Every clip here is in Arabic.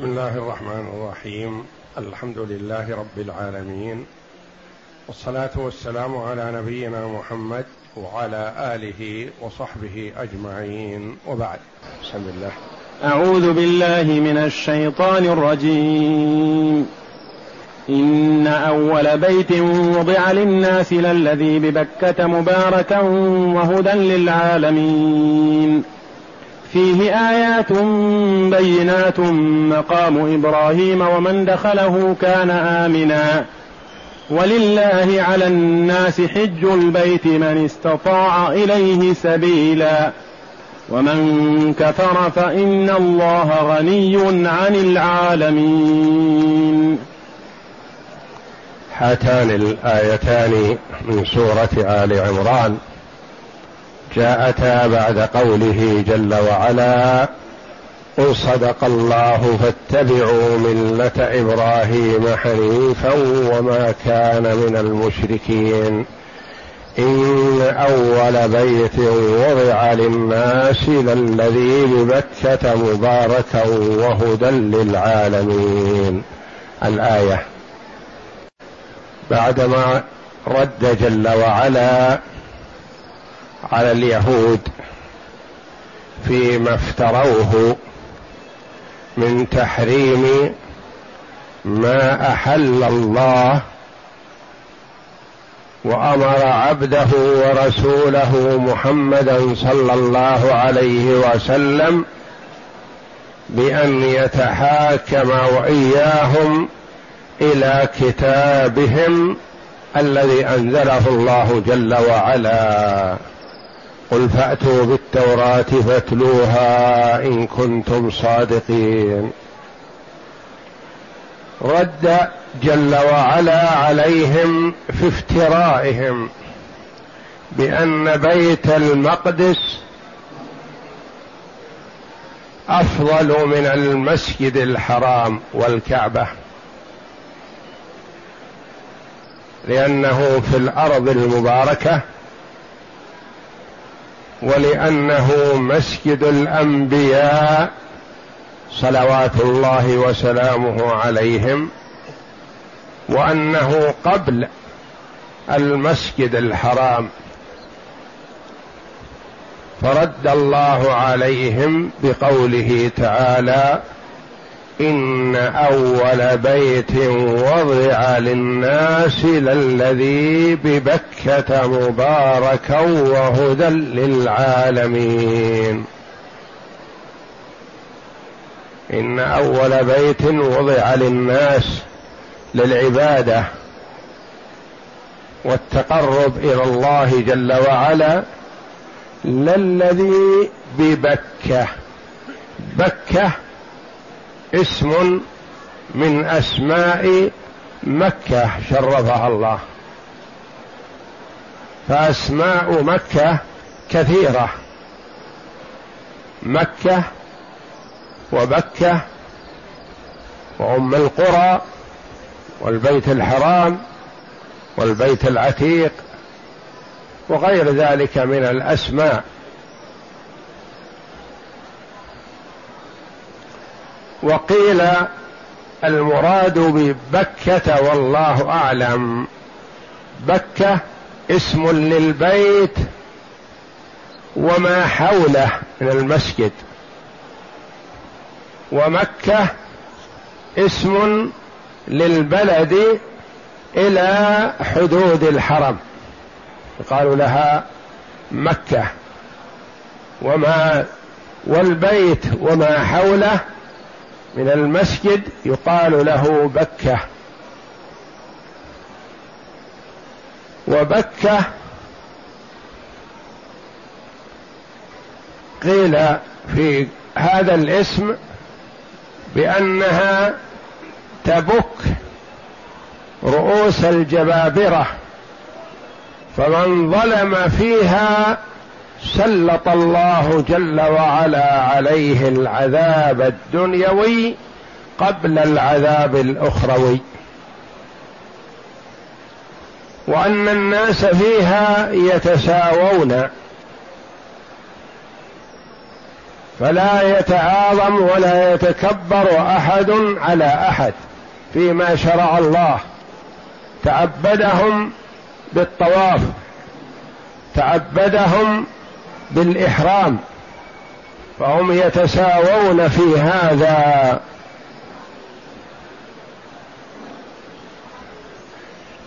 بسم الله الرحمن الرحيم. الحمد لله رب العالمين. والصلاة والسلام على نبينا محمد وعلى آله وصحبه أجمعين. وبعد بسم الله. أعوذ بالله من الشيطان الرجيم. إن أول بيت وضع للناس للذي ببكة مباركا وهدى للعالمين. فيه آيات بينات مقام إبراهيم ومن دخله كان آمنا. ولله على الناس حج البيت من استطاع إليه سبيلا. ومن كفر فإن الله غني عن العالمين. هاتان الآيتان من سورة آل عمران. جاءتا بعد قوله جل وعلا قل صدق الله فاتبعوا ملة إبراهيم حنيفا وما كان من المشركين. إن أول بيت وضع للناس للذي ببكة مباركا وهدى للعالمين. الآية بعدما رد جل وعلا على اليهود فيما افتروه من تحريم ما أحل الله وأمر عبده ورسوله محمدا صلى الله عليه وسلم بأن يتحاكم وإياهم إلى كتابهم الذي أنزله الله جل وعلا. قل فأتوا بالتوراة فاتلوها إن كنتم صادقين. رد جل وعلا عليهم في افترائهم بأن بيت المقدس أفضل من المسجد الحرام والكعبة لأنه في الأرض المباركة ولأنه مسجد الأنبياء صلوات الله وسلامه عليهم وأنه قبل المسجد الحرام. فرد الله عليهم بقوله تعالى إن أول بيت وضع للناس للذي ببكة مباركا وهدى للعالمين. إن أول بيت وضع للناس للعبادة والتقرب إلى الله جل وعلا للذي ببكة. بكة اسم من أسماء مكة شرفها الله. فأسماء مكة كثيرة. مكة وبكة وأم القرى والبيت الحرام والبيت العتيق وغير ذلك من الأسماء. وقيل المراد ببكة والله أعلم. بكة اسم للبيت وما حوله من المسجد. ومكة اسم للبلد إلى حدود الحرم. قالوا لها مكة. وما والبيت وما حوله من المسجد يقال له بكة. وبكة قيل في هذا الاسم بأنها تبك رؤوس الجبابرة فمن ظلم فيها سلط الله جل وعلا عليه العذاب الدنيوي قبل العذاب الأخروي. وأن الناس فيها يتساوون. فلا يتعاظم ولا يتكبر أحد على أحد فيما شرع الله. تعبدهم بالطواف. تعبدهم بالإحرام فهم يتساوون في هذا.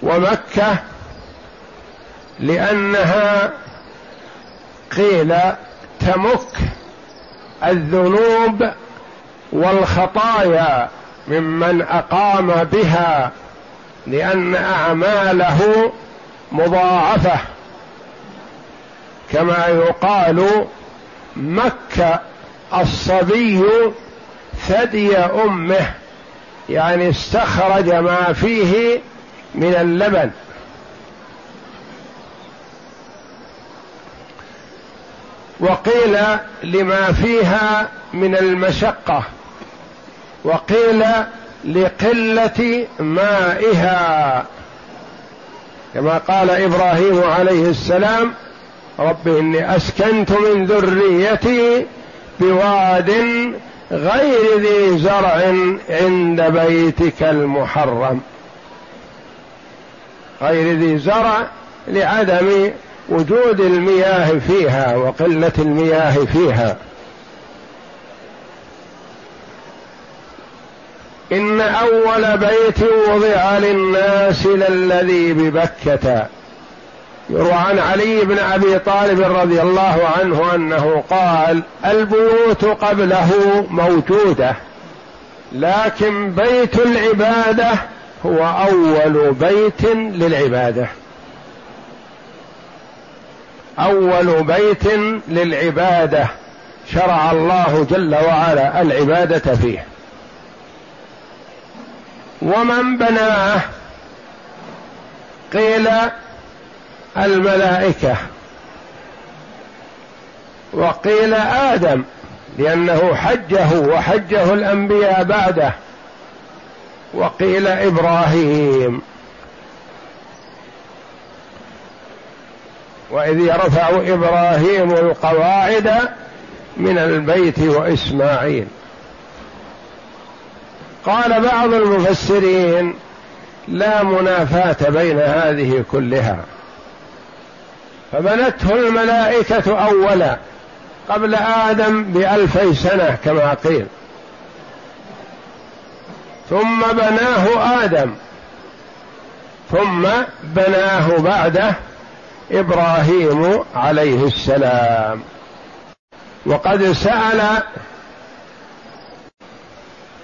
ومكة لأنها قيل تمك الذنوب والخطايا ممن أقام بها لأن أعماله مضاعفة. كما يقال مك الصبي ثدي أمه يعني استخرج ما فيه من اللبن. وقيل لما فيها من المشقة وقيل لقلة مائها. كما قال إبراهيم عليه السلام رب إني أسكنت من ذريتي بواد غير ذي زرع عند بيتك المحرم. غير ذي زرع لعدم وجود المياه فيها وقلة المياه فيها. إن أول بيت وضع للناس للذي ببكة. يروى عن علي بن أبي طالب رضي الله عنه أنه قال البيوت قبله موجودة لكن بيت العبادة هو أول بيت للعبادة. أول بيت للعبادة شرع الله جل وعلا العبادة فيه. ومن بناه؟ قيل الملائكة. وقيل آدم لأنه حجه وحجه الأنبياء بعده. وقيل إبراهيم. وإذ يرفع إبراهيم القواعد من البيت وإسماعيل. قال بعض المفسرين لا منافاة بين هذه كلها. فبنته الملائكة أولا قبل آدم بألفي سنة كما قيل. ثم بناه آدم. ثم بناه بعده إبراهيم عليه السلام. وقد سأل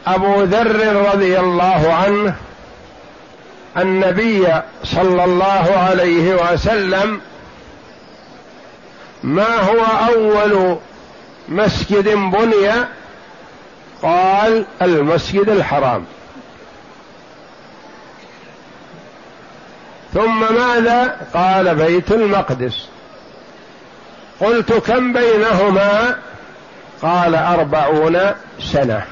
أبو ذر رضي الله عنه النبي صلى الله عليه وسلم ما هو أول مسجد بني؟ قال المسجد الحرام. ثم ماذا؟ قال بيت المقدس. قلت كم بينهما؟ قال أربعون سنة.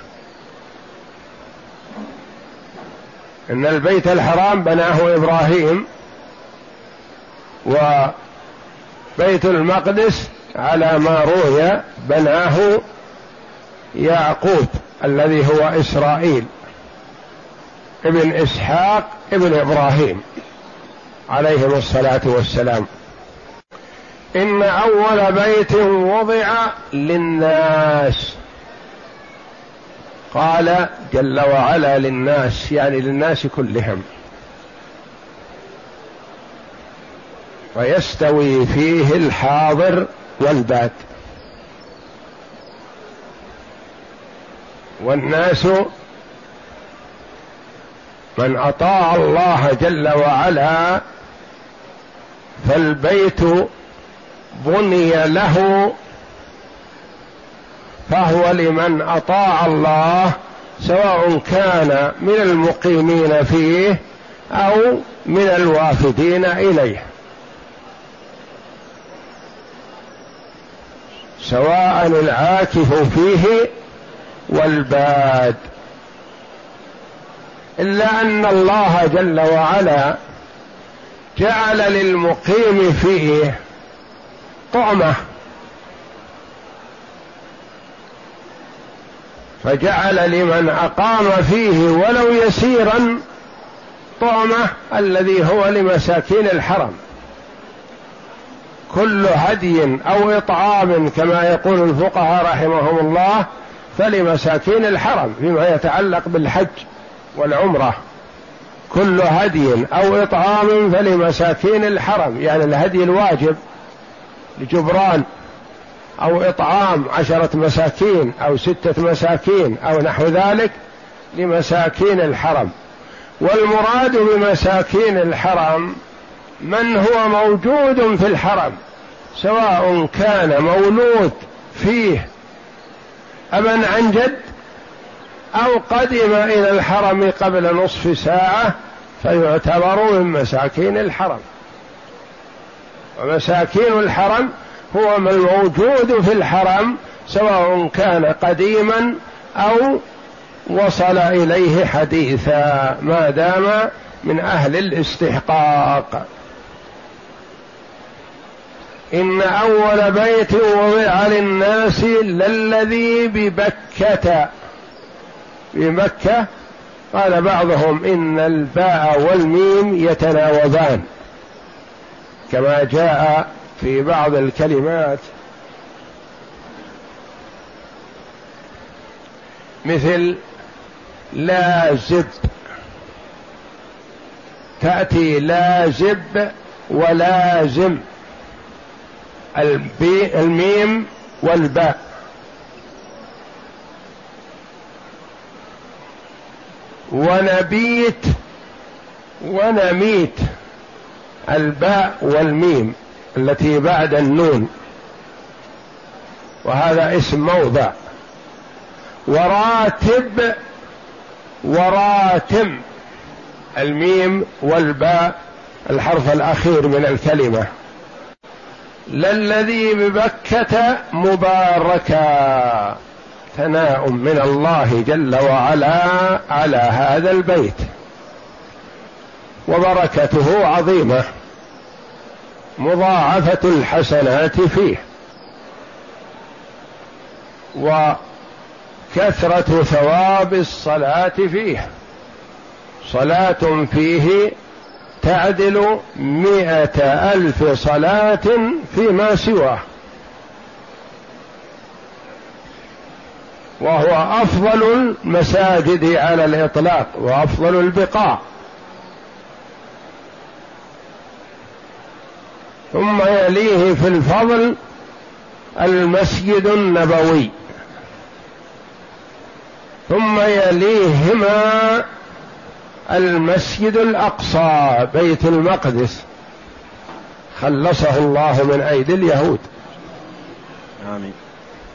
إن البيت الحرام بناه إبراهيم وبيت المقدس على ما روي بناه يعقوب الذي هو إسرائيل ابن إسحاق ابن إبراهيم عليهم الصلاة والسلام. إن أول بيت وضع للناس. قال جل وعلا للناس يعني للناس كلهم. ويستوي فيه الحاضر والباد والناس من أطاع الله جل وعلا فالبيت بني له فهو لمن أطاع الله سواء كان من المقيمين فيه أو من الوافدين إليه. سواء العاكف فيه والباد. إلا أن الله جل وعلا جعل للمقيم فيه طعمة. فجعل لمن أقام فيه ولو يسيرا طعمة الذي هو لمساكين الحرم. كل هدي أو إطعام كما يقول الفقهاء رحمهم الله فلمساكين الحرم فيما يتعلق بالحج والعمرة. كل هدي أو إطعام فلمساكين الحرم يعني الهدي الواجب لجبران أو إطعام عشرة مساكين أو ستة مساكين أو نحو ذلك لمساكين الحرم. والمراد بمساكين الحرم من هو موجود في الحرم سواء كان مولود فيه أبا عن جد أو قدم إلى الحرم قبل نصف ساعة فيعتبر من مساكين الحرم. ومساكين الحرم هو من موجود في الحرم سواء كان قديما أو وصل إليه حديثا ما دام من أهل الاستحقاق. إن أول بيت وضع للناس للذي ببكة. بمكة قال بعضهم إن الباء والميم يتناوبان كما جاء في بعض الكلمات. مثل لازب تأتي لازب ولازم البي الميم والباء. ونبيت ونميت. الباء والميم التي بعد النون. وهذا اسم موضع. وراتب وراتم. الميم والباء الحرف الأخير من الكلمة. للذي ببكة مباركا. ثناء من الله جل وعلا على هذا البيت. وبركته عظيمة. مضاعفة الحسنات فيه. وكثرة ثواب الصلاة فيه. صلاة فيه تعدل مئة ألف صلاة فيما سواه. وهو أفضل المساجد على الإطلاق وأفضل البقاع. ثم يليه في الفضل المسجد النبوي. ثم يليهما المسجد الأقصى بيت المقدس. خلصه الله من أيدي اليهود. آمين.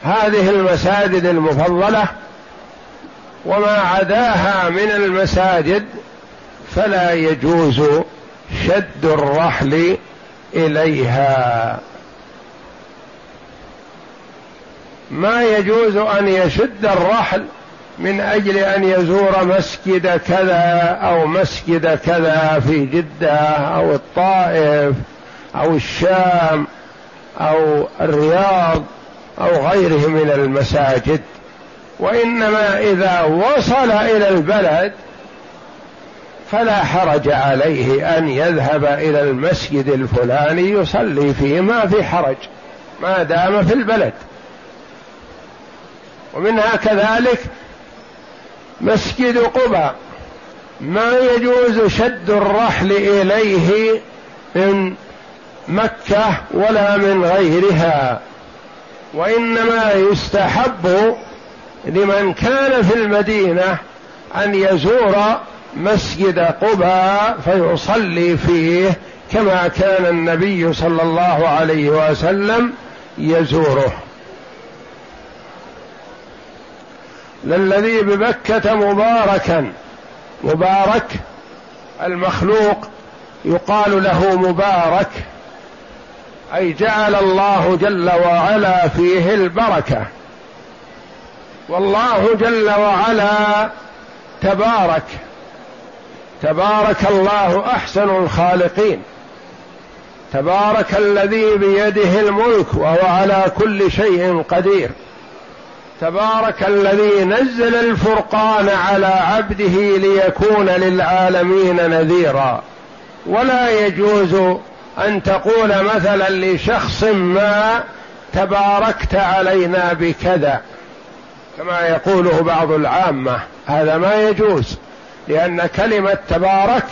هذه المساجد المفضلة وما عداها من المساجد فلا يجوز شد الرحل إليها. ما يجوز أن يشد الرحل من أجل أن يزور مسجد كذا أو مسجد كذا في جدة أو الطائف أو الشام أو الرياض أو غيره من المساجد. وإنما إذا وصل إلى البلد فلا حرج عليه أن يذهب إلى المسجد الفلاني يصلي فيه. ما في حرج ما دام في البلد. ومنها كذلك مسجد قباء ما يجوز شد الرحل إليه من مكة ولا من غيرها وإنما يستحب لمن كان في المدينة أن يزور مسجد قباء فيصلي فيه كما كان النبي صلى الله عليه وسلم يزوره. للذي ببكة مباركا. مبارك المخلوق يقال له مبارك أي جعل الله جل وعلا فيه البركة. والله جل وعلا تبارك تبارك الله أحسن الخالقين. تبارك الذي بيده الملك وهو على كل شيء قدير. تبارك الذي نزل الفرقان على عبده ليكون للعالمين نذيرا. ولا يجوز أن تقول مثلا لشخص ما تباركت علينا بكذا كما يقوله بعض العامة. هذا ما يجوز لأن كلمة تبارك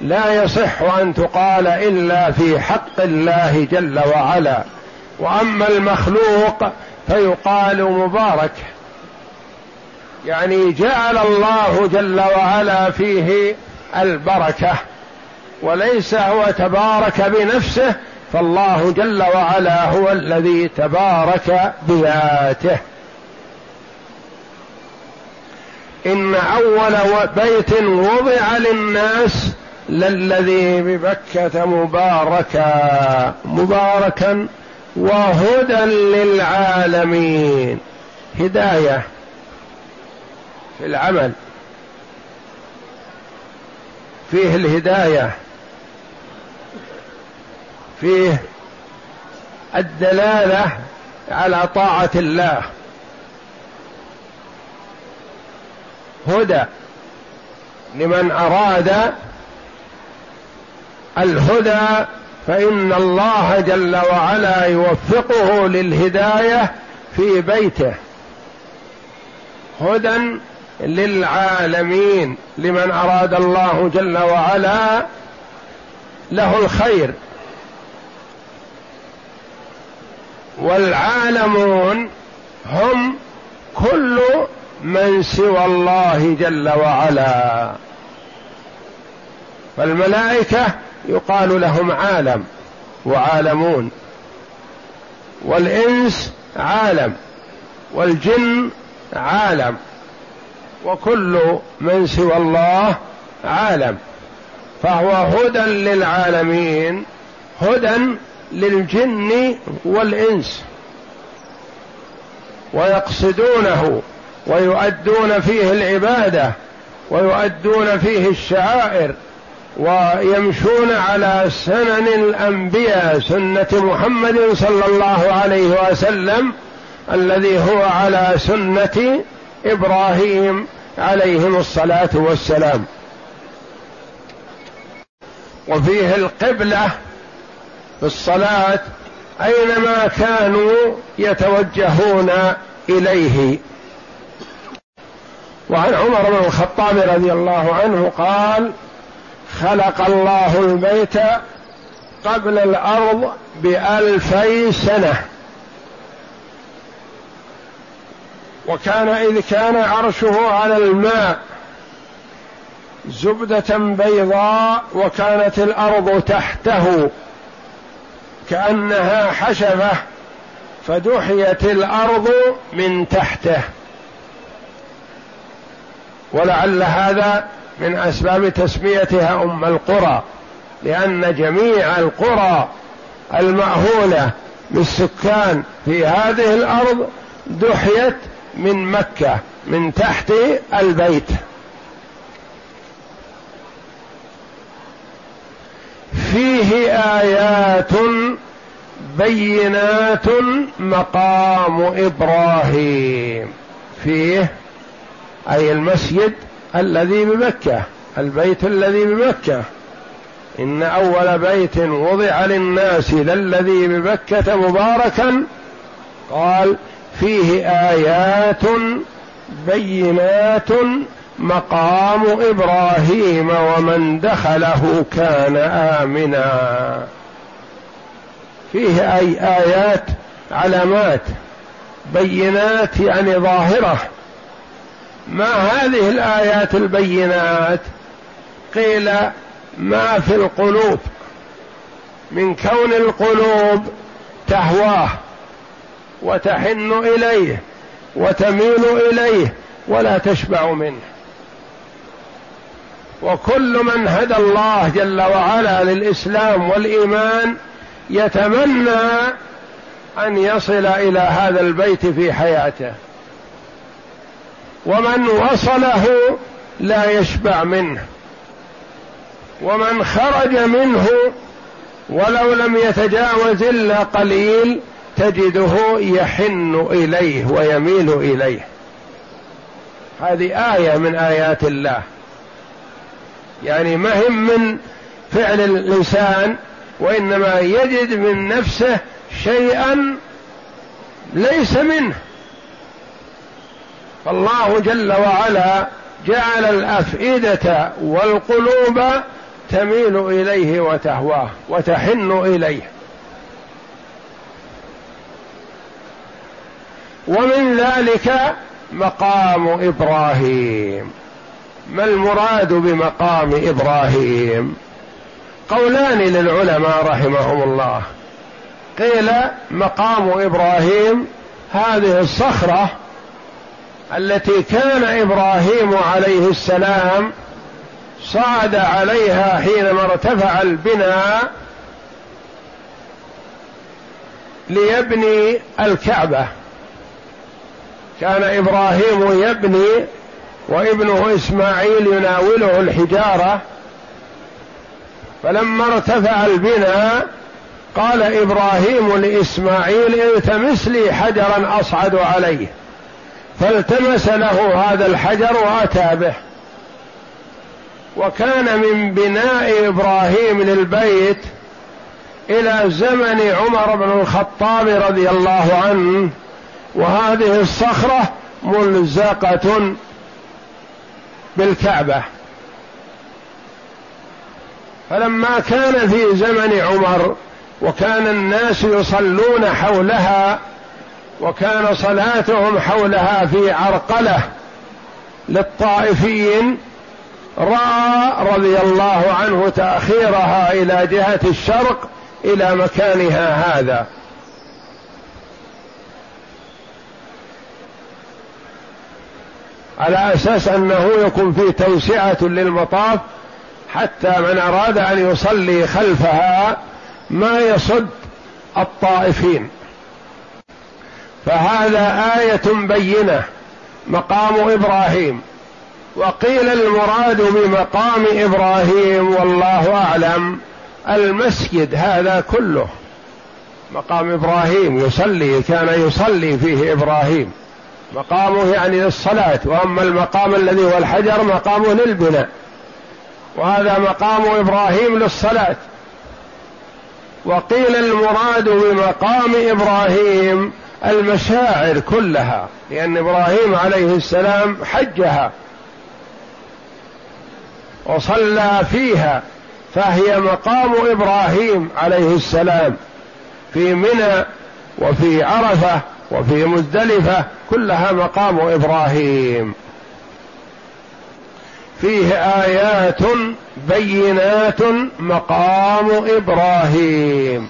لا يصح أن تقال إلا في حق الله جل وعلا. وأما المخلوق فيقال مبارك. يعني جعل الله جل وعلا فيه البركة وليس هو تبارك بنفسه فالله جل وعلا هو الذي تبارك بذاته. إن أول بيت وضع للناس للذي ببكة مباركا مباركا وهدى للعالمين. هداية في العمل. فيه الهداية. فيه الدلالة على طاعة الله. هدى لمن أراد الهدى فإن الله جل وعلا يوفقه للهداية في بيته. هدى للعالمين لمن أراد الله جل وعلا له الخير. والعالمون هم كل من سوى الله جل وعلا. فالملائكه يقال لهم عالم وعالمون. والإنس عالم والجن عالم وكل من سوى الله عالم. فهو هدى للعالمين هدى للجن والإنس. ويقصدونه ويؤدون فيه العبادة ويؤدون فيه الشعائر. ويمشون على سنن الأنبياء سنة محمد صلى الله عليه وسلم الذي هو على سنة إبراهيم عليهم الصلاة والسلام. وفيه القبلة في الصلاة أينما كانوا يتوجهون إليه. وعن عمر بن الخطاب رضي الله عنه قال خلق الله البيت قبل الأرض بألفي سنة. وكان إذ كان عرشه على الماء زبدة بيضاء وكانت الأرض تحته كأنها حشفة فدحيت الأرض من تحته. ولعل هذا من أسباب تسميتها أم القرى لأن جميع القرى المأهولة بالسكان في هذه الأرض دحيت من مكة من تحت البيت. فيه آيات بينات مقام إبراهيم. فيه أي المسجد الذي بمكة البيت الذي بمكة. إن أول بيت وضع للناس للذي بمكة مباركا. قال فيه آيات بينات مقام إبراهيم ومن دخله كان آمنا. فيه أي آيات علامات بينات يعني ظاهرة. ما هذه الآيات البينات؟ قيل ما في القلوب. من كون القلوب تهواه وتحن إليه وتميل إليه ولا تشبع منه. وكل من هدى الله جل وعلا للإسلام والإيمان يتمنى أن يصل إلى هذا البيت في حياته. ومن وصله لا يشبع منه. ومن خرج منه ولو لم يتجاوز إلا قليل تجده يحن إليه ويميل إليه. هذه آية من آيات الله. يعني ما هم من فعل الإنسان وإنما يجد من نفسه شيئا ليس منه. فالله جل وعلا جعل الأفئدة والقلوب تميل إليه وتهواه وتحن إليه. ومن ذلك مقام إبراهيم. ما المراد بمقام إبراهيم؟ قولان للعلماء رحمهم الله. قيل مقام إبراهيم هذه الصخرة التي كان إبراهيم عليه السلام صعد عليها حينما ارتفع البناء ليبني الكعبة. كان إبراهيم يبني وابنه إسماعيل يناوله الحجارة. فلما ارتفع البناء قال إبراهيم لإسماعيل التمس لي حجرا أصعد عليه. فالتمس له هذا الحجر وآتى به. وكان من بناء إبراهيم للبيت إلى زمن عمر بن الخطاب رضي الله عنه وهذه الصخرة ملزقة بالكعبة. فلما كان في زمن عمر وكان الناس يصلون حولها وكان صلاتهم حولها في عرقلة للطائفين راى رضي الله عنه تأخيرها إلى جهة الشرق إلى مكانها هذا. على أساس أنه يكون فيه توسعة للمطاف حتى من أراد أن يصلي خلفها ما يصد الطائفين. فهذا آية بينة مقام إبراهيم. وقيل المراد بمقام إبراهيم والله أعلم المسجد هذا كله. مقام إبراهيم يصلي كان يصلي فيه إبراهيم. مقامه يعني للصلاة وأما المقام الذي هو الحجر مقامه للبناء. وهذا مقام إبراهيم للصلاة. وقيل المراد بمقام إبراهيم المشاعر كلها لأن إبراهيم عليه السلام حجها وصلى فيها فهي مقام إبراهيم عليه السلام في منى وفي عرفة وفي مزدلفة كلها مقام إبراهيم. فيه آيات بينات مقام إبراهيم.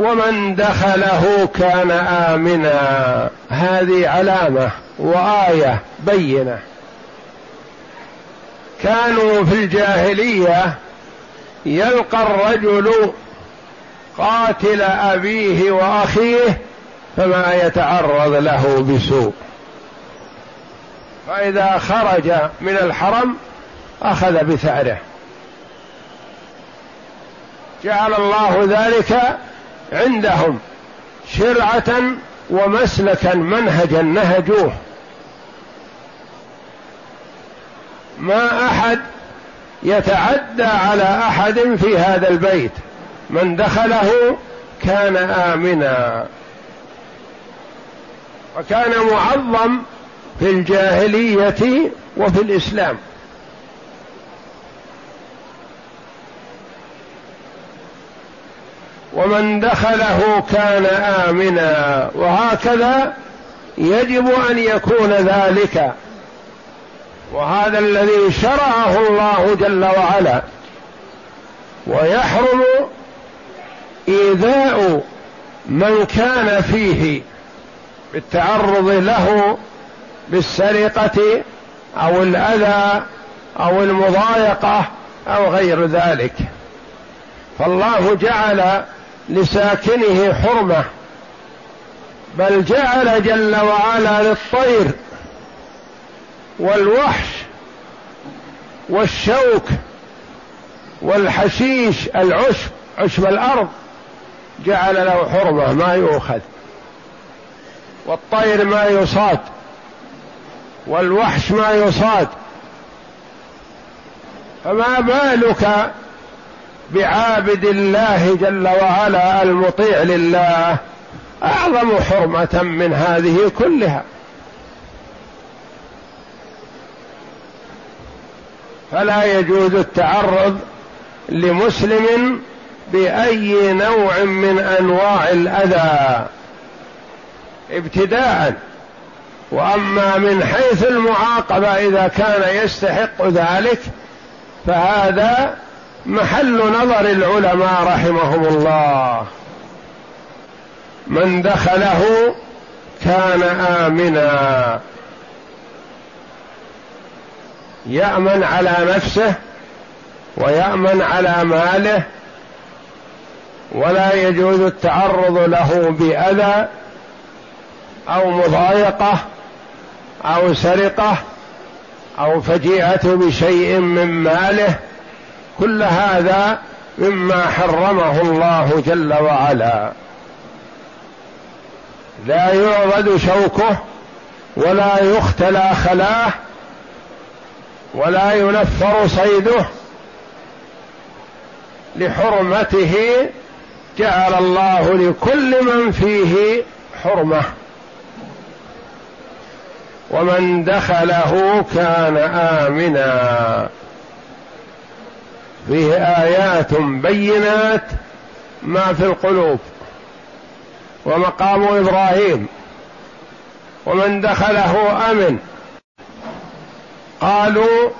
ومن دخله كان آمنا. هذه علامة وآية بينة. كانوا في الجاهلية يلقى الرجل قاتل أبيه وأخيه فما يتعرض له بسوء. فإذا خرج من الحرم أخذ بثأره. جعل الله ذلك عندهم شرعة ومسلكا منهجا نهجوه. ما أحد يتعدى على أحد في هذا البيت. من دخله كان آمنا. وكان معظم في الجاهلية وفي الإسلام. ومن دخله كان آمنا وهكذا يجب أن يكون ذلك. وهذا الذي شرعه الله جل وعلا. ويحرم إيذاء من كان فيه بالتعرض له بالسرقة أو الأذى أو المضايقة أو غير ذلك. فالله جعل لساكنه حرمة بل جعل جل وعلا للطير والوحش والشوك والحشيش العشب عشب الأرض جعل له حرمة ما يؤخذ. والطير ما يصاد والوحش ما يصاد. فما بالك بعابد الله جل وعلا المطيع لله أعظم حرمة من هذه كلها. فلا يجوز التعرض لمسلم بأي نوع من أنواع الأذى ابتداء. وأما من حيث المعاقبة إذا كان يستحق ذلك فهذا محل نظر العلماء رحمهم الله. من دخله كان آمنا. يأمن على نفسه ويأمن على ماله. ولا يجوز التعرض له بأذى أو مضايقة أو سرقة أو فجيئة بشيء من ماله. كل هذا مما حرمه الله جل وعلا. لا يعضد شوكه ولا يختلى خلاه ولا ينفر صيده. لحرمته جعل الله لكل من فيه حرمة. ومن دخله كان آمنا. فيه آيات بينات ما في القلوب ومقام إبراهيم ومن دخله آمن. قالوا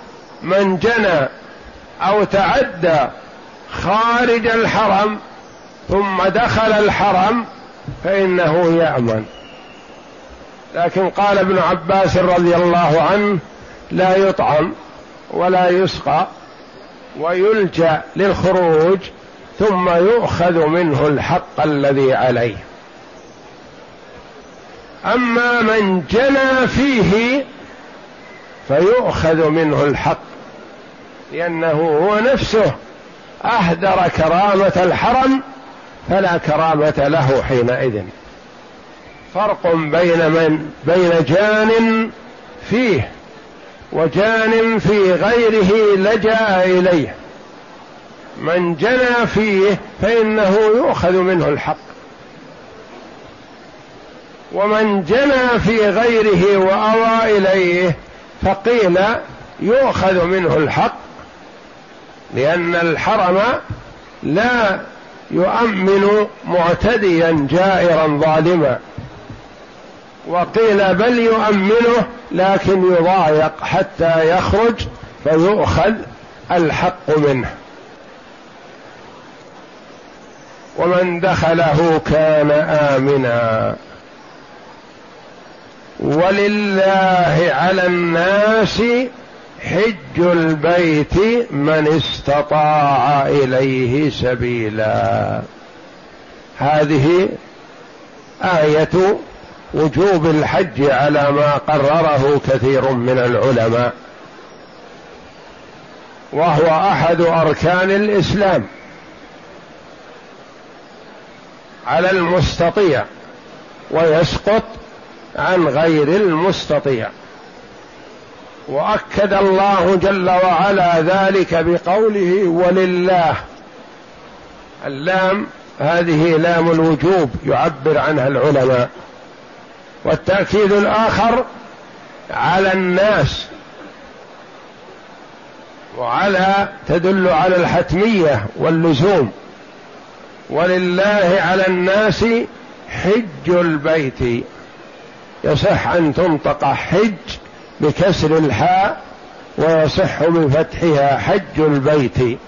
من جنى أو تعدى خارج الحرم ثم دخل الحرم فإنه يأمن. لكن قال ابن عباس رضي الله عنه لا يطعم ولا يسقى ويلجأ للخروج ثم يؤخذ منه الحق الذي عليه. أما من جنى فيه فيؤخذ منه الحق لأنه هو نفسه أهدر كرامة الحرم فلا كرامة له حينئذ. فرق بين من بين جان فيه وجان في غيره لجأ إليه. من جنى فيه فإنه يؤخذ منه الحق. ومن جنى في غيره وأوى إليه فقيل يؤخذ منه الحق لأن الحرم لا يؤمن معتديا جائرا ظالما. وقيل بل يؤمنه لكن يضايق حتى يخرج فيؤخذ الحق منه. ومن دخله كان آمنا. ولله على الناس حج البيت من استطاع إليه سبيلا. هذه آية وجوب الحج على ما قرره كثير من العلماء. وهو أحد أركان الإسلام. على المستطيع ويسقط عن غير المستطيع. وأكد الله جل وعلا ذلك بقوله ولله اللام. هذه لام الوجوب يعبر عنها العلماء. والتأكيد الآخر على الناس وعلى تدل على الحتمية واللزوم ولله على الناس حج البيت. يصح أن تنطق حج بكسر الحاء ويصح بفتحها حج البيت.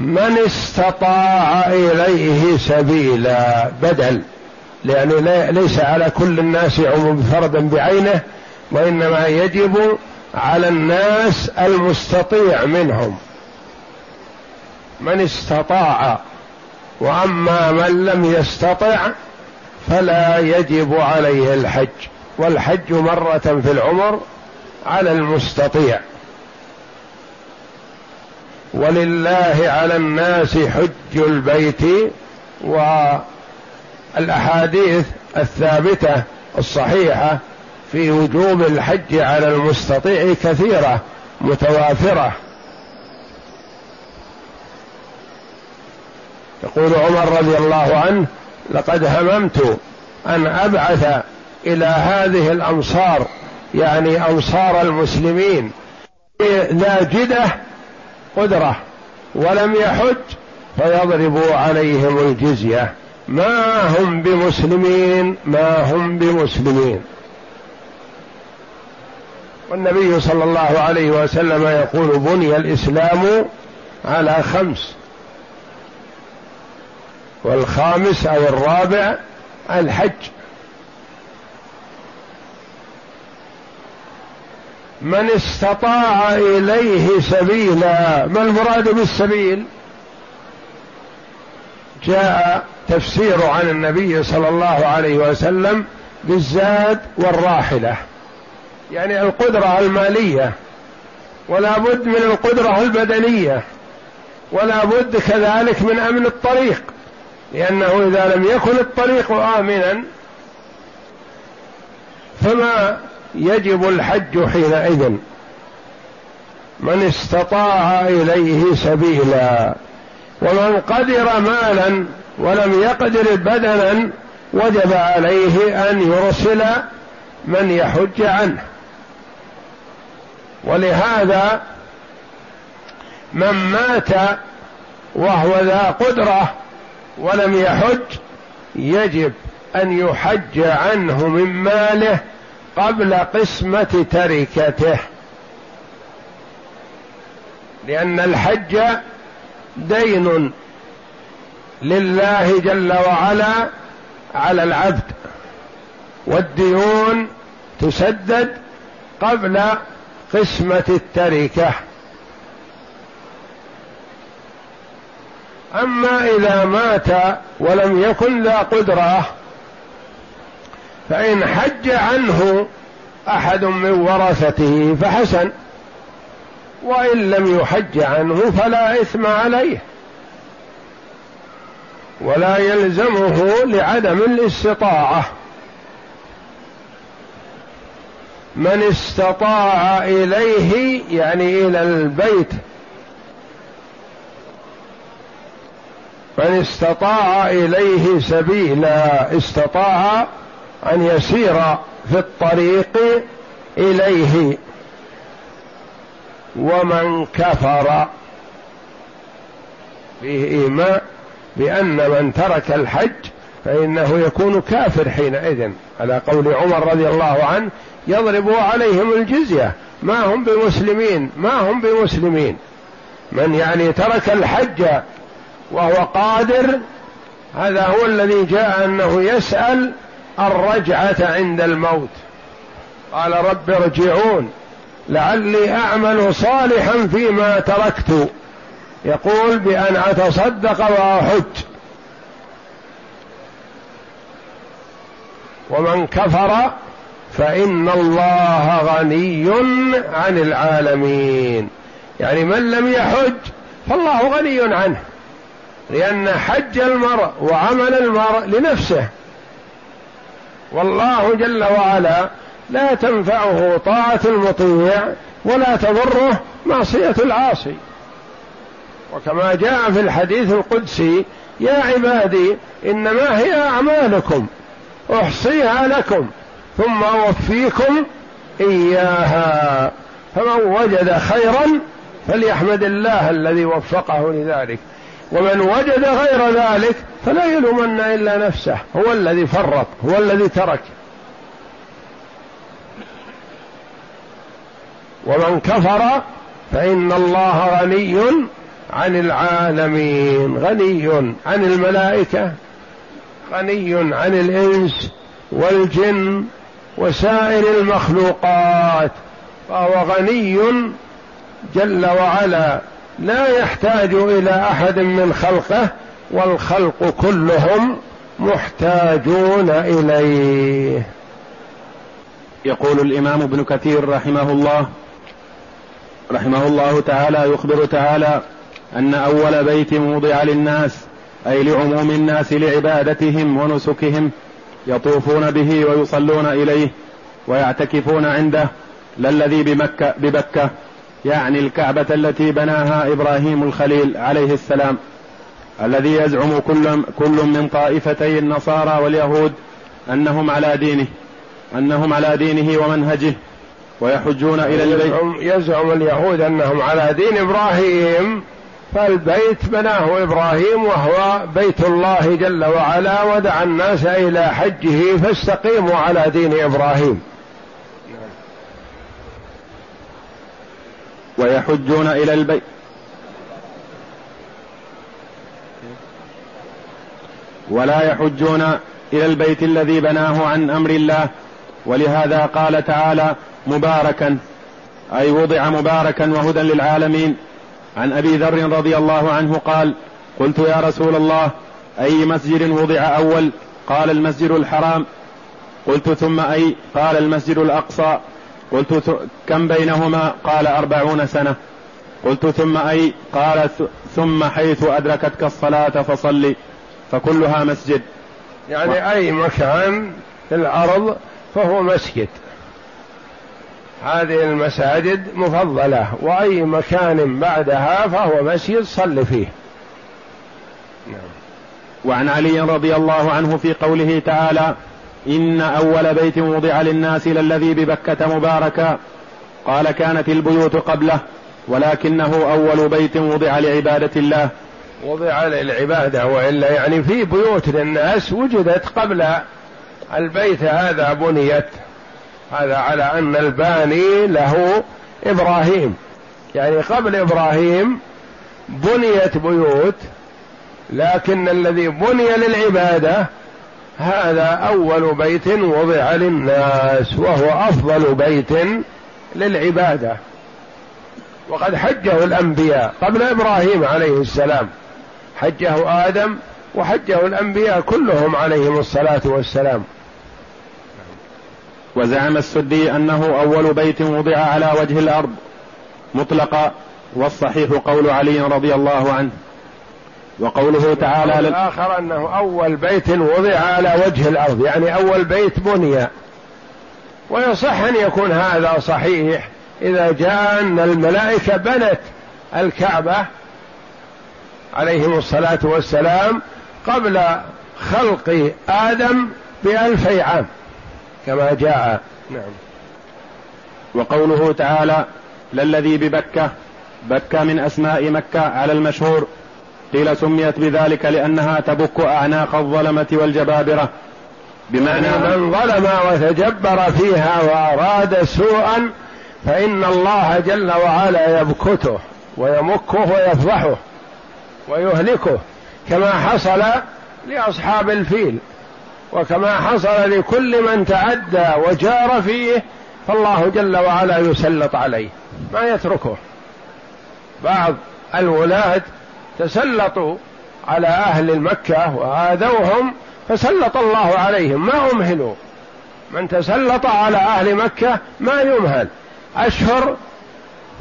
من استطاع إليه سبيلا؟ بدل لأنه ليس على كل الناس عموم فردا بعينه وإنما يجب على الناس المستطيع منهم. من استطاع وأما من لم يستطع فلا يجب عليه الحج. والحج مرة في العمر على المستطيع. ولله على الناس حج البيت والأحاديث الثابتة الصحيحة في وجوب الحج على المستطيع كثيرة متوافرة. يقول عمر رضي الله عنه لقد هممت أن أبعث إلى هذه الأمصار يعني أمصار المسلمين ذا قدرة. ولم يحج فيضربوا عليهم الجزية. ما هم بمسلمين؟ ما هم بمسلمين. والنبي صلى الله عليه وسلم يقول بني الإسلام على خمس. والخامس أو الرابع الحج. من استطاع إليه سبيلا ما المراد بالسبيل؟ جاء تفسير عن النبي صلى الله عليه وسلم بالزاد والراحلة يعني القدرة المالية ولا بد من القدرة البدنية ولا بد كذلك من أمن الطريق لأنه إذا لم يكن الطريق امنا فما يجب الحج حينئذ. من استطاع إليه سبيلا. ومن قدر مالا ولم يقدر بدنا وجب عليه أن يرسل من يحج عنه. ولهذا من مات وهو ذا قدرة ولم يحج يجب أن يحج عنه من ماله قبل قسمة تركته. لأن الحج دين لله جل وعلا على العبد. والديون تسدد قبل قسمة التركة. أما إذا مات ولم يكن ذا قدرة فإن حج عنه أحد من ورثته فحسن وإن لم يحج عنه فلا إثم عليه. ولا يلزمه لعدم الاستطاعة. من استطاع إليه يعني إلى البيت. من استطاع إليه سبيلا استطاع أن يسير في الطريق إليه. ومن كفر فيه ايماء بأن من ترك الحج فإنه يكون كافر حينئذ. على قول عمر رضي الله عنه يضرب عليهم الجزية. ما هم بمسلمين؟ ما هم بمسلمين؟ من يعني ترك الحج وهو قادر هذا هو الذي جاء أنه يسأل الرجعة عند الموت. قال رب ارجعون لعلي أعمل صالحا فيما تركت. يقول بأن أتصدق وأحج. ومن كفر فإن الله غني عن العالمين. يعني من لم يحج فالله غني عنه. لأن حج المرء وعمل المرء لنفسه. والله جل وعلا لا تنفعه طاعة المطيع ولا تضره معصية العاصي. وكما جاء في الحديث القدسي يا عبادي إنما هي أعمالكم أحصيها لكم ثم أوفيكم إياها فمن وجد خيرا فليحمد الله الذي وفقه لذلك. ومن وجد غير ذلك فلا يلومن إلا نفسه. هو الذي فرط هو الذي ترك. ومن كفر فإن الله غني عن العالمين. غني عن الملائكة غني عن الإنس والجن وسائر المخلوقات فهو غني جل وعلا. لا يحتاج إلى أحد من خلقه والخلق كلهم محتاجون إليه. يقول الإمام ابن كثير رحمه الله رحمه الله تعالى يخبر تعالى أن أول بيت وضع للناس أي لعموم الناس لعبادتهم ونسكهم يطوفون به ويصلون إليه ويعتكفون عنده للذي بمكة ببكة. يعني الكعبة التي بناها إبراهيم الخليل عليه السلام الذي يزعم كل كل من طائفتي النصارى واليهود أنهم على دينه أنهم على دينه ومنهجه ويحجون إلى البيت. يزعم, اليهود أنهم على دين إبراهيم فالبيت بناه إبراهيم وهو بيت الله جل وعلا ودعا الناس إلى حجه فاستقيموا على دين إبراهيم. ويحجون إلى البيت. ولا يحجون إلى البيت الذي بناه عن أمر الله. ولهذا قال تعالى مباركا أي وضع مباركا وهدى للعالمين. عن أبي ذر رضي الله عنه قال قلت يا رسول الله أي مسجد وضع أول؟ قال المسجد الحرام. قلت ثم أي؟ قال المسجد الأقصى. قلت كم بينهما؟ قال أربعون سنة. قلت ثم أي؟ قال ثم حيث أدركتك الصلاة فصلي. فكلها مسجد. يعني و... أي مكان في الأرض فهو مسجد. هذه المساجد مفضلة وأي مكان بعدها فهو مسجد صل فيه. نعم. وعن علي رضي الله عنه في قوله تعالى إن أول بيت وضع للناس للذي ببكة مباركا قال كانت البيوت قبله ولكنه أول بيت وضع لعبادة الله. وضع للعبادة وإلا يعني في بيوت للناس وجدت قبل البيت هذا بنيت. هذا على أن الباني له إبراهيم. يعني قبل إبراهيم بنيت بيوت لكن الذي بني للعبادة هذا أول بيت وضع للناس وهو أفضل بيت للعبادة. وقد حجه الأنبياء قبل إبراهيم عليه السلام. حجه آدم وحجه الأنبياء كلهم عليهم الصلاة والسلام. وزعم السدي أنه أول بيت وضع على وجه الأرض مطلقا والصحيح قول علي رضي الله عنه. وقوله تعالى الآخر أنه أول بيت وضع على وجه الأرض يعني أول بيت بني. ويصح أن يكون هذا صحيح إذا جاء أن الملائكة بنت الكعبة عليهم الصلاة والسلام قبل خلق آدم بألفي عام كما جاء. نعم. وقوله تعالى للذي ببكة بكة من أسماء مكة على المشهور قيل سميت بذلك لأنها تبك أعناق الظلمة والجبابرة. بمعنى من ظلم وتجبر فيها وأراد سوءا فإن الله جل وعلا يبكته ويمكه ويفضحه ويهلكه كما حصل لأصحاب الفيل وكما حصل لكل من تعدى وجار فيه فالله جل وعلا يسلط عليه. ما يتركه. بعض الولاة تسلطوا على أهل مكة وآذوهم فسلط الله عليهم. ما أمهلوا من تسلط على أهل مكة ما يمهل. أشهر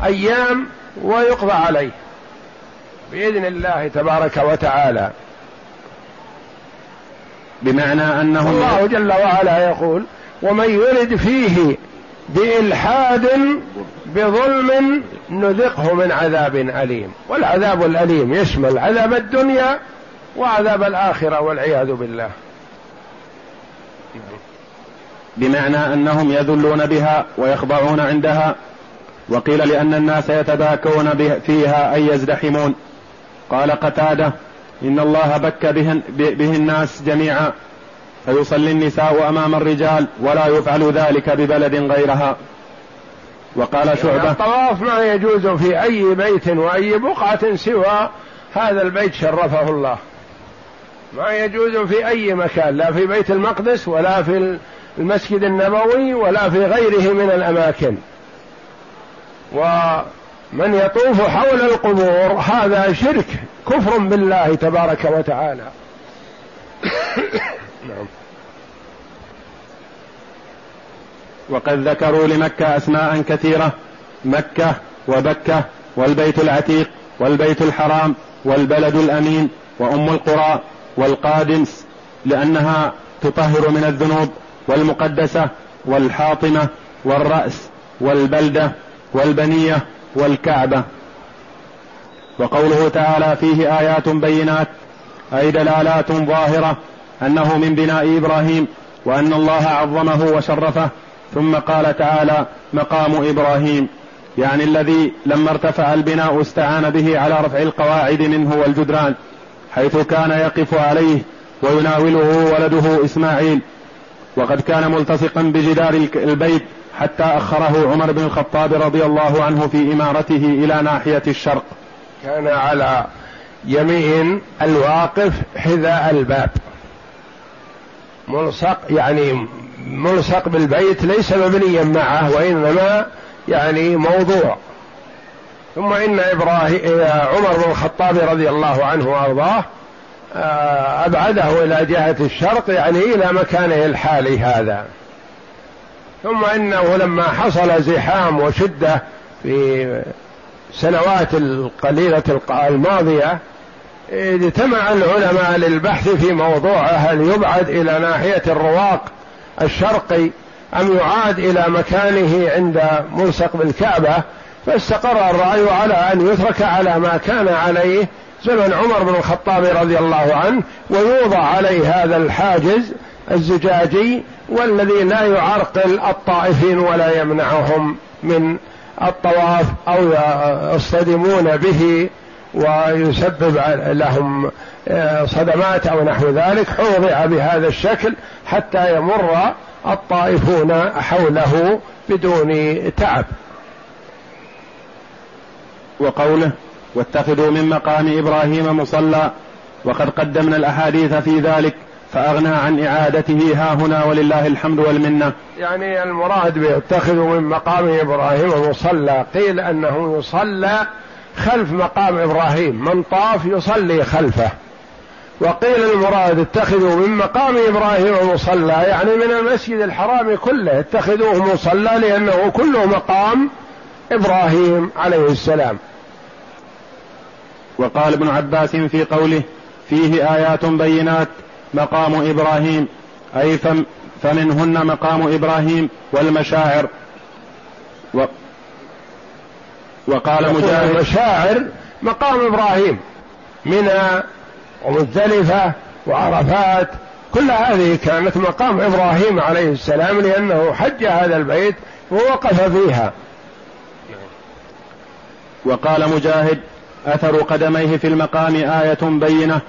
أيام ويقضى عليه. بإذن الله تبارك وتعالى. بمعنى أنه الله جل وعلا يقول ومن يرد فيه بإلحاد بظلم نذقه من عذاب أليم. والعذاب الأليم يشمل عذاب الدنيا وعذاب الآخرة والعياذ بالله. بمعنى أنهم يذلون بها ويخضعون عندها وقيل لأن الناس يتباكون فيها أي يزدحمون. قال قتادة إن الله بك به, به الناس جميعا. فيصلي النساء أمام الرجال ولا يفعل ذلك ببلد غيرها. وقال شعبة الطواف ما يجوز في أي بيت وأي بقعة سوى هذا البيت شرفه الله. ما يجوز في أي مكان لا في بيت المقدس ولا في المسجد النبوي ولا في غيره من الأماكن. ومن يطوف حول القبور هذا شرك كفر بالله تبارك وتعالى. وقد ذكروا لمكة أسماء كثيرة مكة وبكة والبيت العتيق والبيت الحرام والبلد الأمين وأم القرى والقادمس لأنها تطهر من الذنوب والمقدسة والحاطمة والرأس والبلدة والبنية والكعبة. وقوله تعالى فيه آيات بينات أي دلالات ظاهرة أنه من بناء إبراهيم وأن الله عظمه وشرفه ثم قال تعالى مقام إبراهيم يعني الذي لما ارتفع البناء استعان به على رفع القواعد منه والجدران حيث كان يقف عليه ويناوله ولده إسماعيل. وقد كان ملتصقا بجدار البيت حتى أخره عمر بن الخطاب رضي الله عنه في إمارته إلى ناحية الشرق. كان على يمين الواقف حذاء الباب. ملصق يعني ملصق بالبيت ليس مبنيا معه وإنما يعني موضوع. ثم إن إبراهيم عمر بن الخطاب رضي الله عنه وأرضاه آه، أبعده إلى جهة الشرق يعني إلى مكانه الحالي هذا. ثم إنه لما حصل زحام وشدة في سنوات القليلة الماضية اجتمع العلماء للبحث في موضوع هل يبعد إلى ناحية الرواق الشرقي أم يعاد إلى مكانه عند ملصق بالكعبة فاستقر الرأي على أن يترك على ما كان عليه زمن عمر بن الخطاب رضي الله عنه ويوضع عليه هذا الحاجز الزجاجي والذي لا يعرقل الطائفين ولا يمنعهم من الطواف أو يصطدمون به ويسبب لهم آه، صدمات أو نحو ذلك حوضع بهذا الشكل حتى يمر الطائفون حوله بدون تعب وقوله واتخذوا من مقام إبراهيم مصلى وقد قدمنا الأحاديث في ذلك فأغنى عن إعادته ها هنا ولله الحمد والمنة. يعني المراد باتخذوا من مقام إبراهيم مصلى قيل أنه يصلى خلف مقام إبراهيم من طاف يصلي خلفه. وقيل المراد اتخذوا من مقام إبراهيم مصلى يعني من المسجد الحرام كله اتخذوه مصلى لأنه كله مقام إبراهيم عليه السلام. وقال ابن عباس في قوله فيه آيات بينات مقام إبراهيم أي فم فمنهن مقام إبراهيم والمشاعر و وقال مجاهد المشاعر مقام إبراهيم منى ومزدلفة وعرفات كل هذه كانت مقام إبراهيم عليه السلام لأنه حج هذا البيت ووقف فيها. وقال مجاهد أثر قدميه في المقام آية بينة.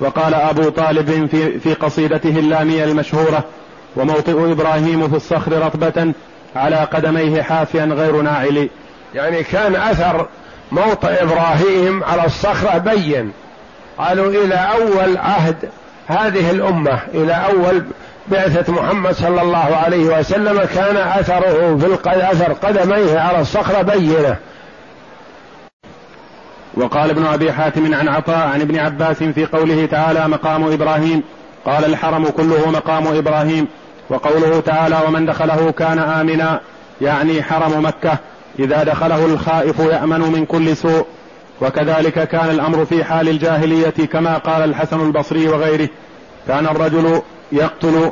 وقال أبو طالب في, في قصيدته اللامية المشهورة وموطئ إبراهيم في الصخر رطبة على قدميه حافيا غير ناعل. يعني كان أثر موطئ إبراهيم على الصخرة بين. قالوا إلى أول عهد هذه الأمة إلى أول بعثة محمد صلى الله عليه وسلم كان أثره في أثر قدميه على الصخرة بينة. وقال ابن أبي حاتم عن عطاء عن ابن عباس في قوله تعالى مقام إبراهيم قال الحرم كله مقام إبراهيم وقوله تعالى ومن دخله كان آمنا يعني حرم مكة. إذا دخله الخائف يأمن من كل سوء. وكذلك كان الأمر في حال الجاهلية كما قال الحسن البصري وغيره. كان الرجل يقتل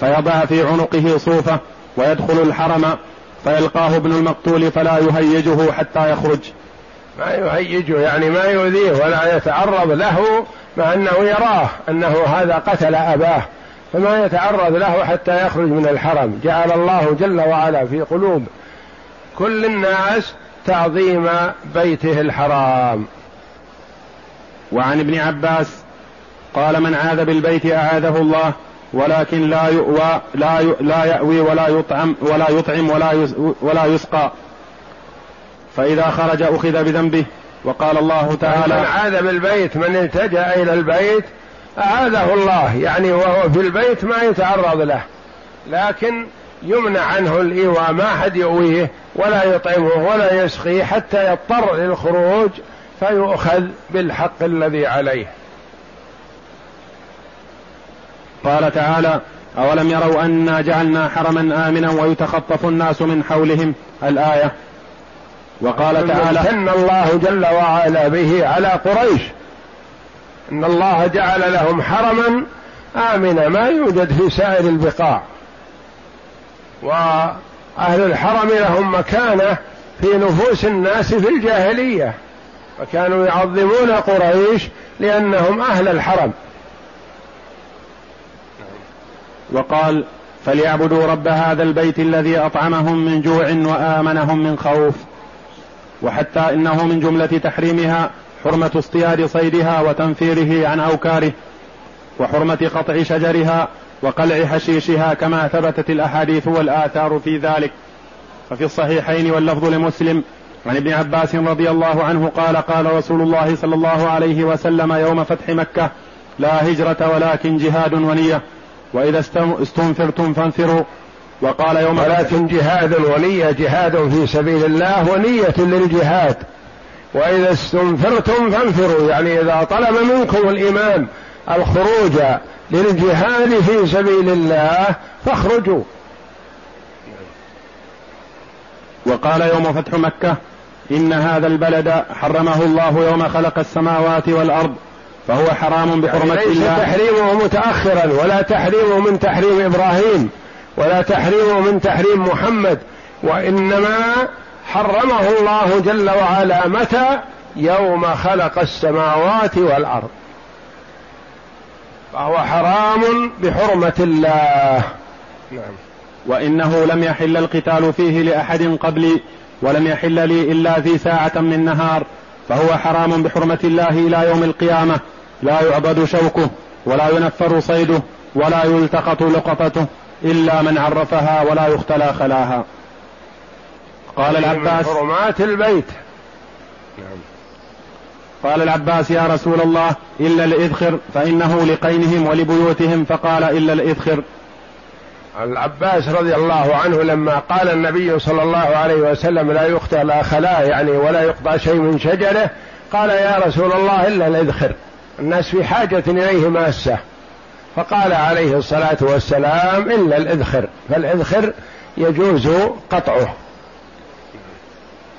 فيضع في عنقه صوفة ويدخل الحرم فيلقاه ابن المقتول فلا يهيجه حتى يخرج. ما يهيجه يعني ما يؤذيه ولا يتعرض له مع أنه يراه أنه هذا قتل أباه. فما يتعرض له حتى يخرج من الحرم. جعل الله جل وعلا في قلوب كل الناس تعظيم بيته الحرام. وعن ابن عباس قال من عاذ بالبيت أعاذه الله ولكن لا يؤوى لا لا يأوي ولا يطعم ولا يطعم ولا ولا يسقى. فإذا خرج أخذ بذنبه وقال الله تعالى من عاد بالبيت من التجأ إلى البيت أعاذه الله يعني وهو في البيت ما يتعرض له. لكن يمنع عنه الإيواء ما حد يؤويه. ولا يطعمه ولا يسقيه حتى يضطر للخروج فيؤخذ بالحق الذي عليه. قال تعالى أولم يروا أنا جعلنا حرما آمنا ويتخطف الناس من حولهم؟ الآية. وقال تعالى امتن الله جل وعلا به على قريش. أن الله جعل لهم حرما آمنا. ما يوجد في سائر البقاع. واهل الحرم لهم مكانة في نفوس الناس في الجاهلية فكانوا يعظمون قريش لأنهم أهل الحرم. وقال فليعبدوا رب هذا البيت الذي أطعمهم من جوع وآمنهم من خوف. وحتى إنه من جملة تحريمها حرمة اصطياد صيدها وتنفيره عن أوكاره وحرمة قطع شجرها وقلع حشيشها كما ثبتت الأحاديث والآثار في ذلك. ففي الصحيحين واللفظ لمسلم عن ابن عباس رضي الله عنه قال قال رسول الله صلى الله عليه وسلم يوم فتح مكة لا هجرة ولكن جهاد ونية. وإذا استنفرتم فانفروا. وقال يوم ولكن جهاد ونية جهاد في سبيل الله ونية للجهاد. وإذا استنفرتم فانفروا يعني إذا طلب منكم الإمام الخروج للجهاد في سبيل الله فاخرجوا. وقال يوم فتح مكة إن هذا البلد حرمه الله يوم خلق السماوات والأرض فهو حرام بحرمة يعني ليس الله. تحريمه متأخرا ولا تحريمه من تحريم إبراهيم ولا تحريمه من تحريم محمد وإنما حرمه الله جل وعلا. متى؟ يوم خلق السماوات والأرض. فهو حرام بحرمة الله. نعم. وإنه لم يحل القتال فيه لأحد قبلي ولم يحل لي إلا في ساعة من نهار فهو حرام بحرمة الله إلى يوم القيامة. لا يعبد شوكه ولا ينفر صيده ولا يلتقط لقطته إلا من عرفها ولا يختلى خلاها. قال العباس حرمات البيت. نعم. قال العباس يا رسول الله إلا الإذخر فإنه لقينهم ولبيوتهم فقال إلا الإذخر. العباس رضي الله عنه لما قال النبي صلى الله عليه وسلم لا يقطع لا خلاء يعني ولا يقطع شيء من شجرة قال يا رسول الله إلا الإذخر. الناس في حاجة إليه ماسة. فقال عليه الصلاة والسلام إلا الإذخر فالإذخر يجوز قطعه.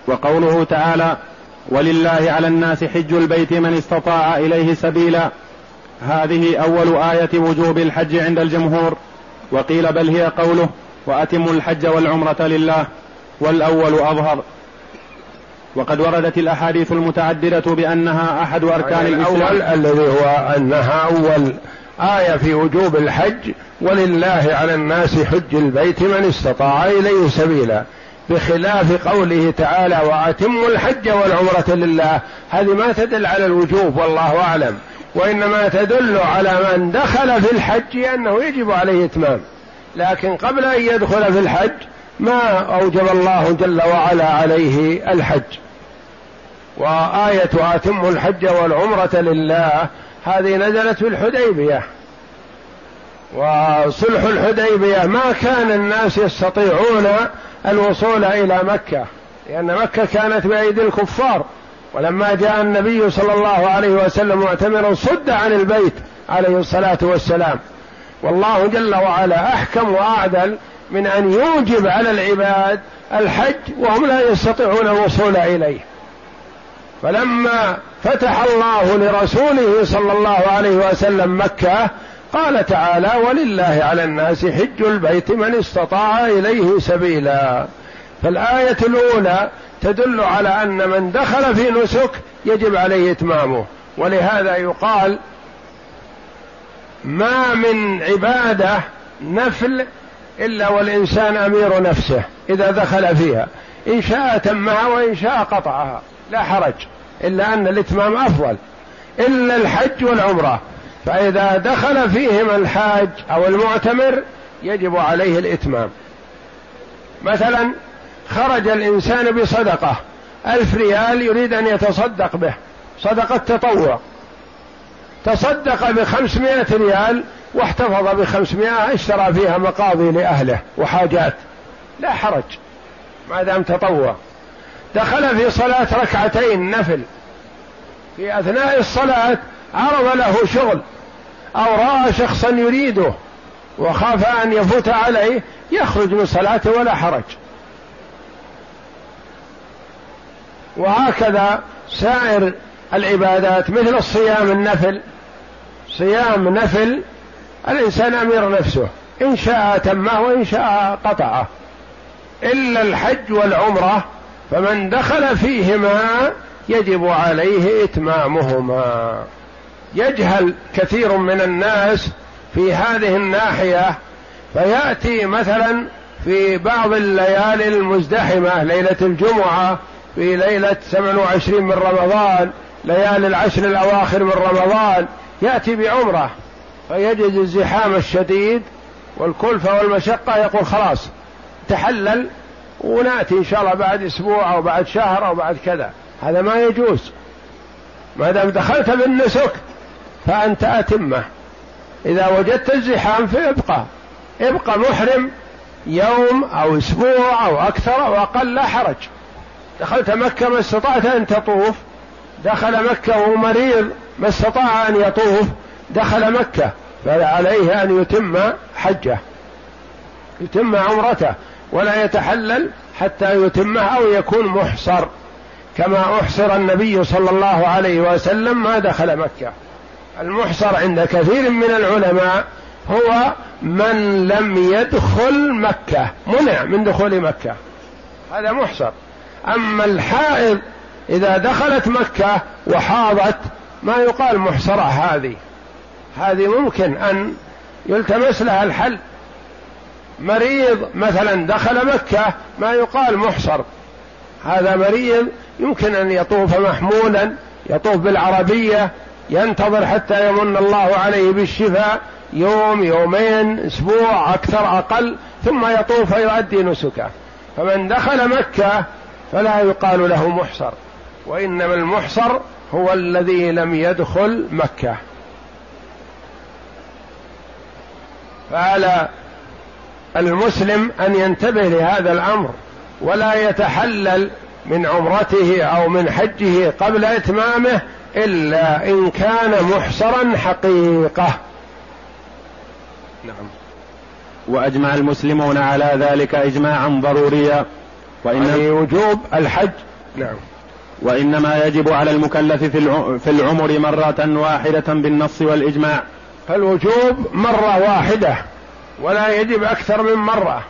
وقوله تعالى ولله على الناس حج البيت من استطاع إليه سبيلا. هذه أول آية وجوب الحج عند الجمهور. وقيل بل هي قوله وأتموا الحج والعمرة لله. والأول أظهر. وقد وردت الأحاديث المتعددة بأنها أحد أركان الإسلام. الأول الذي هو أنها أول آية في وجوب الحج ولله على الناس حج البيت من استطاع إليه سبيلا. بخلاف قوله تعالى وأتموا الحج والعمرة لله. هذه ما تدل على الوجوب والله أعلم. وإنما تدل على من دخل في الحج أنه يجب عليه إتمام. لكن قبل أن يدخل في الحج ما أوجب الله جل وعلا عليه الحج. وآية أتموا الحج والعمرة لله هذه نزلت في الحديبية. وصلح الحديبية ما كان الناس يستطيعون الوصول إلى مكة لأن مكة كانت بأيدي الكفار. ولما جاء النبي صلى الله عليه وسلم معتمرا صد عن البيت عليه الصلاة والسلام والله جل وعلا أحكم وأعدل من أن يوجب على العباد الحج وهم لا يستطيعون الوصول إليه. فلما فتح الله لرسوله صلى الله عليه وسلم مكة قال تعالى ولله على الناس حج البيت من استطاع إليه سبيلا. فالآية الأولى تدل على أن من دخل في نسك يجب عليه إتمامه. ولهذا يقال ما من عبادة نفل إلا والإنسان أمير نفسه إذا دخل فيها. إن شاء تمها وإن شاء قطعها. لا حرج. إلا أن الإتمام أفضل. إلا الحج والعمرة. فإذا دخل فيهما الحاج أو المعتمر يجب عليه الإتمام. مثلا خرج الإنسان بصدقة ألف ريال يريد أن يتصدق به صدقة تطوع. تصدق بخمسمائة ريال واحتفظ بخمسمائة اشترى فيها مقاضي لأهله وحاجات. لا حرج ما دام تطوع. دخل في صلاة ركعتين نفل. في أثناء الصلاة عرض له شغل أو رأى شخصا يريده وخاف أن يفوت عليه يخرج من صلاته ولا حرج. وهكذا سائر العبادات مثل الصيام النفل. صيام نفل الإنسان أمير نفسه إن شاء تمه وإن شاء قطعه. إلا الحج والعمرة فمن دخل فيهما يجب عليه إتمامهما. يجهل كثير من الناس في هذه الناحية فيأتي مثلا في بعض الليالي المزدحمة ليلة الجمعة في ليلة 27 من رمضان ليالي العشر الأواخر من رمضان يأتي بعمرة فيجد الزحام الشديد والكلفة والمشقة يقول خلاص تحلل ونأتي إن شاء الله بعد أسبوع أو بعد شهر أو بعد كذا. هذا ما يجوز. ما دام دخلت بالنسك فأنت أتمة. إذا وجدت الزحام فابقى. ابقى محرم يوم أو أسبوع أو أكثر أو أقل لا حرج. دخلت مكة ما استطعت أن تطوف. دخل مكة وهو مريض ما استطاع أن يطوف. دخل مكة فعليه أن يتم حجه. يتم عمرته. ولا يتحلل حتى يتمه أو يكون محصر. كما أحصر النبي صلى الله عليه وسلم ما دخل مكة. المحصر عند كثير من العلماء هو من لم يدخل مكة. منع من دخول مكة. هذا محصر. أما الحائض إذا دخلت مكة وحاضت ما يقال محصرة هذه. هذه ممكن أن يلتمس لها الحل. مريض مثلا دخل مكة ما يقال محصر. هذا مريض يمكن أن يطوف محمولا يطوف بالعربية ينتظر حتى يمن الله عليه بالشفاء يوم يومين أسبوع أكثر أقل ثم يطوف ويؤدي نسكه. فمن دخل مكة فلا يقال له محصر وإنما المحصر هو الذي لم يدخل مكة. فعلى المسلم أن ينتبه لهذا الأمر ولا يتحلل من عمرته أو من حجه قبل إتمامه إلا إن كان محصرا حقيقة. نعم. وأجمع المسلمون على ذلك اجماعا ضروريا. وإن يعني وجوب الحج. نعم. وإنما يجب على المكلف في العمر مرة واحدة بالنص والإجماع. فالوجوب مرة واحدة ولا يجب أكثر من مرة.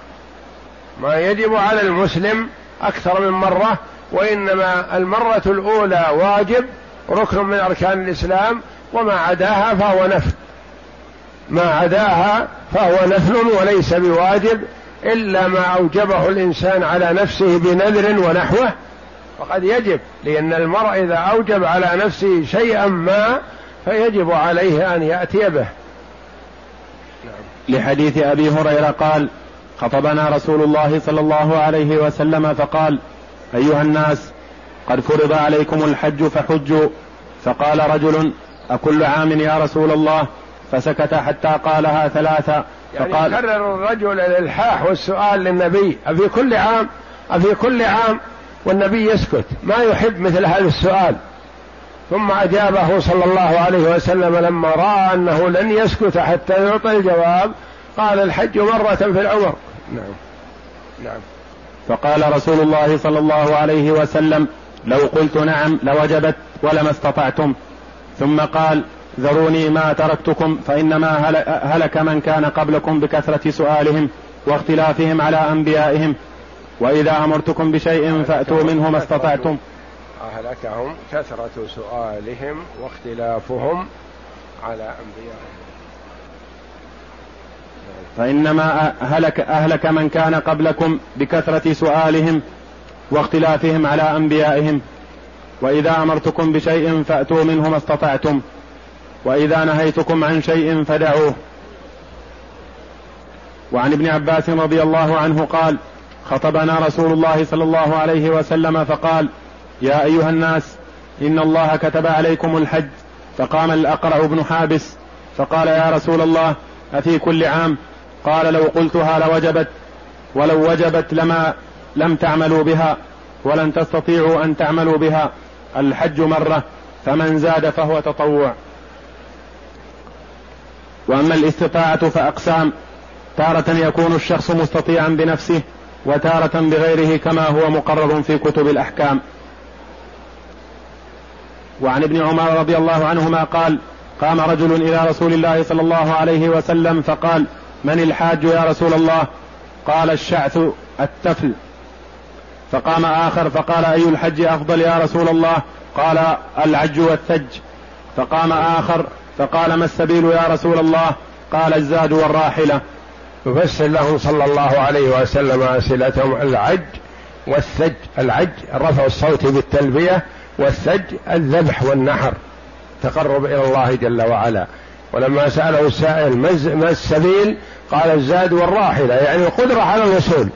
ما يجب على المسلم أكثر من مرة وإنما المرة الأولى واجب ركن من أركان الإسلام وما عداها فهو نفل. ما عداها فهو نفل وليس بواجب إلا ما أوجبه الإنسان على نفسه بنذر ونحوه. فقد يجب لأن المرء إذا أوجب على نفسه شيئا ما فيجب عليه أن يأتي به. لحديث أبي هريرة قال خطبنا رسول الله صلى الله عليه وسلم فقال أيها الناس قد فرض عليكم الحج فحجوا. فقال رجل أكل عام يا رسول الله؟ فسكت حتى قالها ثلاثة. يعني فقال كرر الرجل الإلحاح والسؤال للنبي أفي كل عام؟ أفي كل عام؟ والنبي يسكت. ما يحب مثل هذا السؤال. ثم أجابه صلى الله عليه وسلم لما رأى أنه لن يسكت حتى يعطي الجواب قال الحج مرة في العمر. نعم. نعم. فقال رسول الله صلى الله عليه وسلم لو قلت نعم لوجبت ولما استطعتم. ثم قال ذروني ما تركتكم فإنما هلك من كان قبلكم بكثرة سؤالهم واختلافهم على أنبيائهم. وإذا أمرتكم بشيء فأتوا منه ما استطعتم. أهلكهم كثرة سؤالهم واختلافهم على أنبيائهم. فإنما أهلك, أهلك من كان قبلكم بكثرة سؤالهم. واختلافهم على أنبيائهم. وإذا أمرتكم بشيء فأتوا منه ما استطعتم. وإذا نهيتكم عن شيء فدعوه. وعن ابن عباس رضي الله عنه قال خطبنا رسول الله صلى الله عليه وسلم فقال يا أيها الناس إن الله كتب عليكم الحج فقام الأقرع بن حابس فقال يا رسول الله أفي كل عام؟ قال لو قلتها لوجبت ولو وجبت لما لم تعملوا بها ولن تستطيعوا أن تعملوا بها. الحج مرة فمن زاد فهو تطوع. وأما الاستطاعة فأقسام. تارة يكون الشخص مستطيعا بنفسه وتارة بغيره كما هو مقرر في كتب الأحكام. وعن ابن عمر رضي الله عنهما قال قام رجل إلى رسول الله صلى الله عليه وسلم فقال من الحاج يا رسول الله؟ قال الشعث التفل. فقام آخر فقال أي الحج أفضل يا رسول الله؟ قال العج والثج. فقام آخر فقال ما السبيل يا رسول الله؟ قال الزاد والراحلة. يفسر لهم صلى الله عليه وسلم أسئلتهم. العج والثج. العج رفع الصوت بالتلبية والثج الذبح والنحر تقرب إلى الله جل وعلا. ولما سأله السائل ما السبيل؟ قال الزاد والراحلة يعني القدرة على الوصول.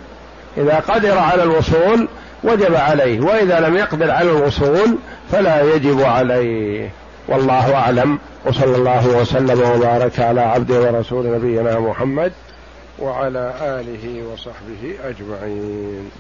إذا قدر على الوصول وجب عليه وإذا لم يقدر على الوصول فلا يجب عليه. والله أعلم. وصلى الله وسلم وبارك على عبده ورسول نبينا محمد وعلى آله وصحبه أجمعين.